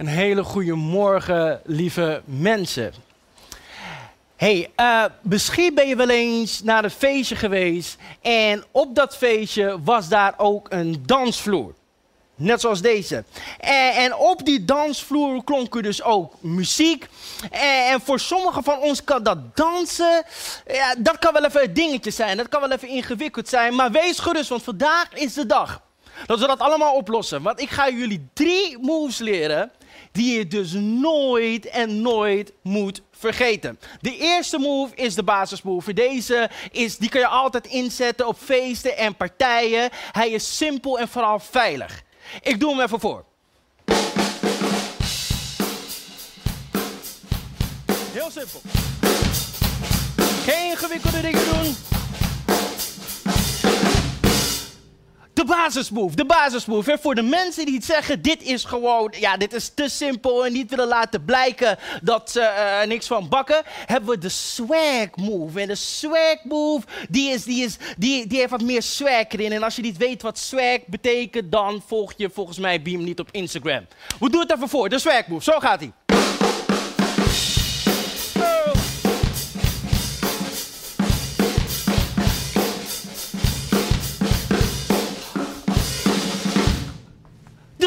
Een hele goede morgen, lieve mensen. Hey, uh, misschien ben je wel eens naar een feestje geweest en op dat feestje was daar ook een dansvloer. Net zoals deze. En, en, op die dansvloer klonk er dus ook muziek. En, en, voor sommigen van ons kan dat dansen, ja, dat kan wel even een dingetje zijn. Dat kan wel even ingewikkeld zijn. Maar wees gerust, want vandaag is de dag dat we dat allemaal oplossen. Want ik ga jullie drie moves leren die je dus nooit en nooit moet vergeten. De eerste move is de basismove. Deze is, die kan je altijd inzetten op feesten en partijen. Hij is simpel en vooral veilig. Ik doe hem even voor. Heel simpel. Geen ingewikkelde dingen doen. Basismove, de basismove. Voor de mensen die het zeggen, dit is gewoon, ja, dit is te simpel en niet willen laten blijken dat ze uh, niks van bakken, hebben we de swag move. En de swag move, die, is, die, is, die, die heeft wat meer swag erin. En als je niet weet wat swag betekent, dan volg je volgens mij Beam niet op Instagram. We doen het even voor, de swag move. Zo gaat hij.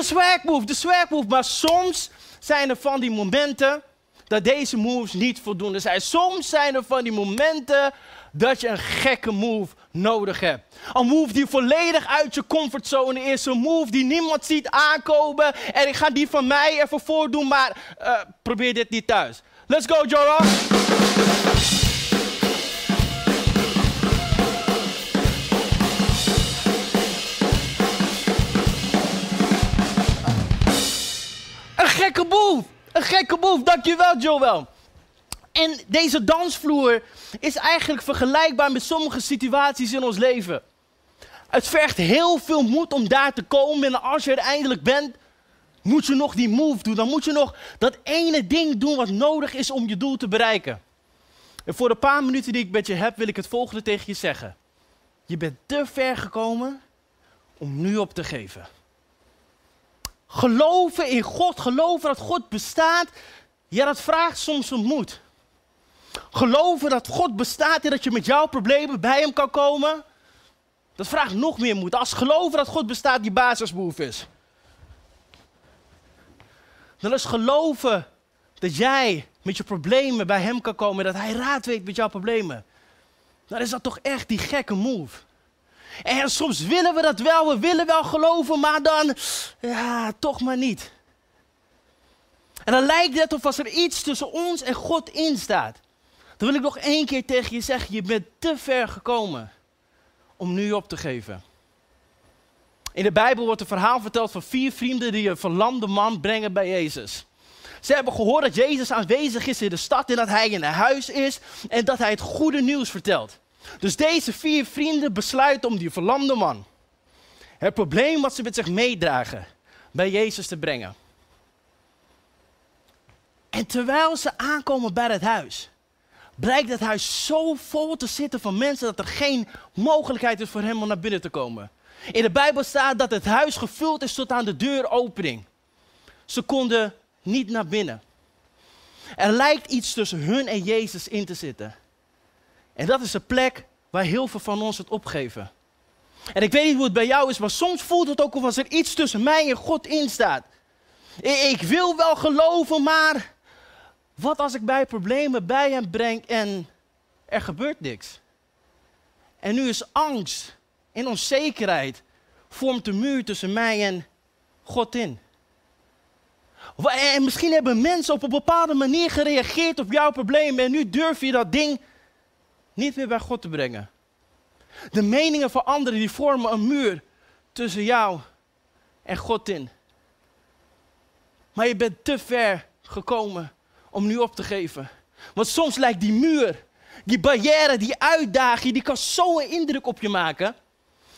De swag move, de swag move. Maar soms zijn er van die momenten dat deze moves niet voldoende zijn. Soms zijn er van die momenten dat je een gekke move nodig hebt. Een move die volledig uit je comfortzone is. Een move die niemand ziet aankomen. En ik ga die van mij even voordoen, maar uh, probeer dit niet thuis. Let's go, Jorah! Gekke move. Een gekke move. Dankjewel, Joel. En deze dansvloer is eigenlijk vergelijkbaar met sommige situaties in ons leven. Het vergt heel veel moed om daar te komen. En als je er eindelijk bent, moet je nog die move doen. Dan moet je nog dat ene ding doen wat nodig is om je doel te bereiken. En voor de paar minuten die ik met je heb, wil ik het volgende tegen je zeggen. Je bent te ver gekomen om nu op te geven. Geloven in God, geloven dat God bestaat, ja, dat vraagt soms een moed. Geloven dat God bestaat en dat je met jouw problemen bij Hem kan komen, dat vraagt nog meer moed. Als geloven dat God bestaat die basisbehoefte is. Dan is geloven dat jij met je problemen bij Hem kan komen, dat Hij raad weet met jouw problemen. Dan is dat toch echt die gekke move. En soms willen we dat wel, we willen wel geloven, maar dan, ja, toch maar niet. En dan lijkt het of als er iets tussen ons en God in staat. Dan wil ik nog één keer tegen je zeggen, je bent te ver gekomen om nu op te geven. In de Bijbel wordt een verhaal verteld van vier vrienden die een verlamde man brengen bij Jezus. Ze hebben gehoord dat Jezus aanwezig is in de stad en dat hij in een huis is en dat hij het goede nieuws vertelt. Dus deze vier vrienden besluiten om die verlamde man, het probleem wat ze met zich meedragen, bij Jezus te brengen. En terwijl ze aankomen bij het huis, blijkt het huis zo vol te zitten van mensen dat er geen mogelijkheid is voor hem om naar binnen te komen. In de Bijbel staat dat het huis gevuld is tot aan de deuropening. Ze konden niet naar binnen. Er lijkt iets tussen hun en Jezus in te zitten. En dat is de plek waar heel veel van ons het opgeven. En ik weet niet hoe het bij jou is, maar soms voelt het ook alsof er iets tussen mij en God in staat. Ik wil wel geloven, maar wat als ik bij problemen bij hem breng en er gebeurt niks? En nu is angst en onzekerheid vormt de muur tussen mij en God in. En misschien hebben mensen op een bepaalde manier gereageerd op jouw probleem en nu durf je dat ding niet meer bij God te brengen. De meningen van anderen die vormen een muur tussen jou en God in. Maar je bent te ver gekomen om nu op te geven. Want soms lijkt die muur, die barrière, die uitdaging, die kan zo'n indruk op je maken.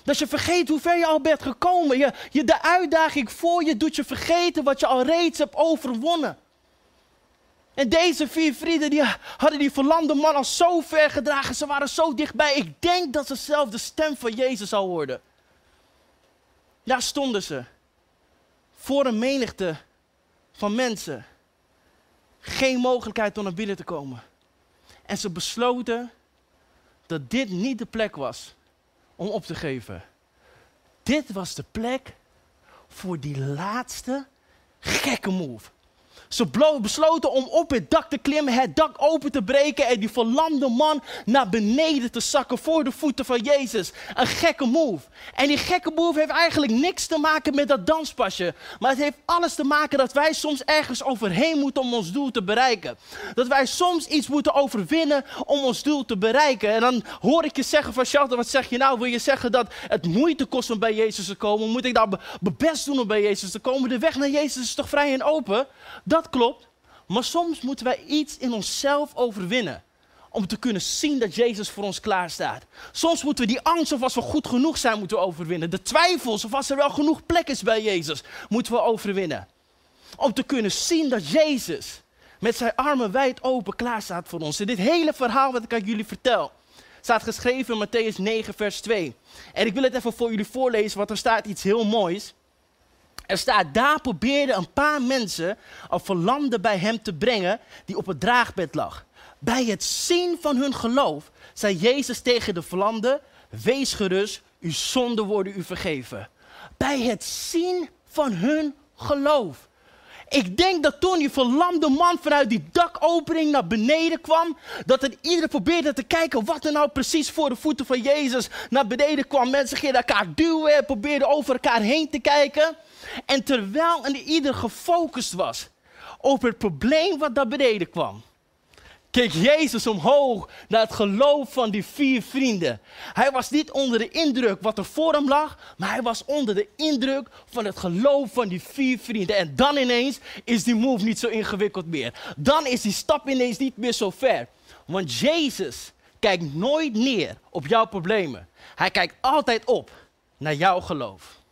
Dat je vergeet hoe ver je al bent gekomen. Je, je, de uitdaging voor je doet je vergeten wat je al reeds hebt overwonnen. En deze vier vrienden die hadden die verlamde man al zo ver gedragen. Ze waren zo dichtbij. Ik denk dat ze zelf de stem van Jezus zou horen. Daar stonden ze. Voor een menigte van mensen geen mogelijkheid om naar binnen te komen. En ze besloten dat dit niet de plek was om op te geven. Dit was de plek voor die laatste gekke move. Ze besloten om op het dak te klimmen, het dak open te breken en die verlamde man naar beneden te zakken voor de voeten van Jezus. Een gekke move. En die gekke move heeft eigenlijk niks te maken met dat danspasje. Maar het heeft alles te maken dat wij soms ergens overheen moeten om ons doel te bereiken. Dat wij soms iets moeten overwinnen om ons doel te bereiken. En dan hoor ik je zeggen van Shelter, wat zeg je nou? Wil je zeggen dat het moeite kost om bij Jezus te komen? Moet ik daar mijn best doen om bij Jezus te komen? De weg naar Jezus is toch vrij en open? Dat klopt. Maar soms moeten wij iets in onszelf overwinnen. Om te kunnen zien dat Jezus voor ons klaar staat. Soms moeten we die angst of als we goed genoeg zijn moeten overwinnen. De twijfels of als er wel genoeg plek is bij Jezus moeten we overwinnen. Om te kunnen zien dat Jezus met zijn armen wijd open klaar staat voor ons. En dit hele verhaal wat ik aan jullie vertel staat geschreven in Matthäus 9 vers 2. En ik wil het even voor jullie voorlezen want er staat iets heel moois. Er staat, daar probeerden een paar mensen een verlamde bij hem te brengen die op het draagbed lag. Bij het zien van hun geloof zei Jezus tegen de verlamde, wees gerust, uw zonden worden u vergeven. Bij het zien van hun geloof. Ik denk dat toen die verlamde man vanuit die dakopening naar beneden kwam, dat er iedereen probeerde te kijken wat er nou precies voor de voeten van Jezus naar beneden kwam. Mensen gingen elkaar duwen, probeerden over elkaar heen te kijken. En terwijl ieder gefocust was op het probleem wat daar beneden kwam, keek Jezus omhoog naar het geloof van die vier vrienden. Hij was niet onder de indruk wat er voor hem lag, maar hij was onder de indruk van het geloof van die vier vrienden. En dan ineens is die move niet zo ingewikkeld meer. Dan is die stap ineens niet meer zo ver. Want Jezus kijkt nooit neer op jouw problemen. Hij kijkt altijd op naar jouw geloof.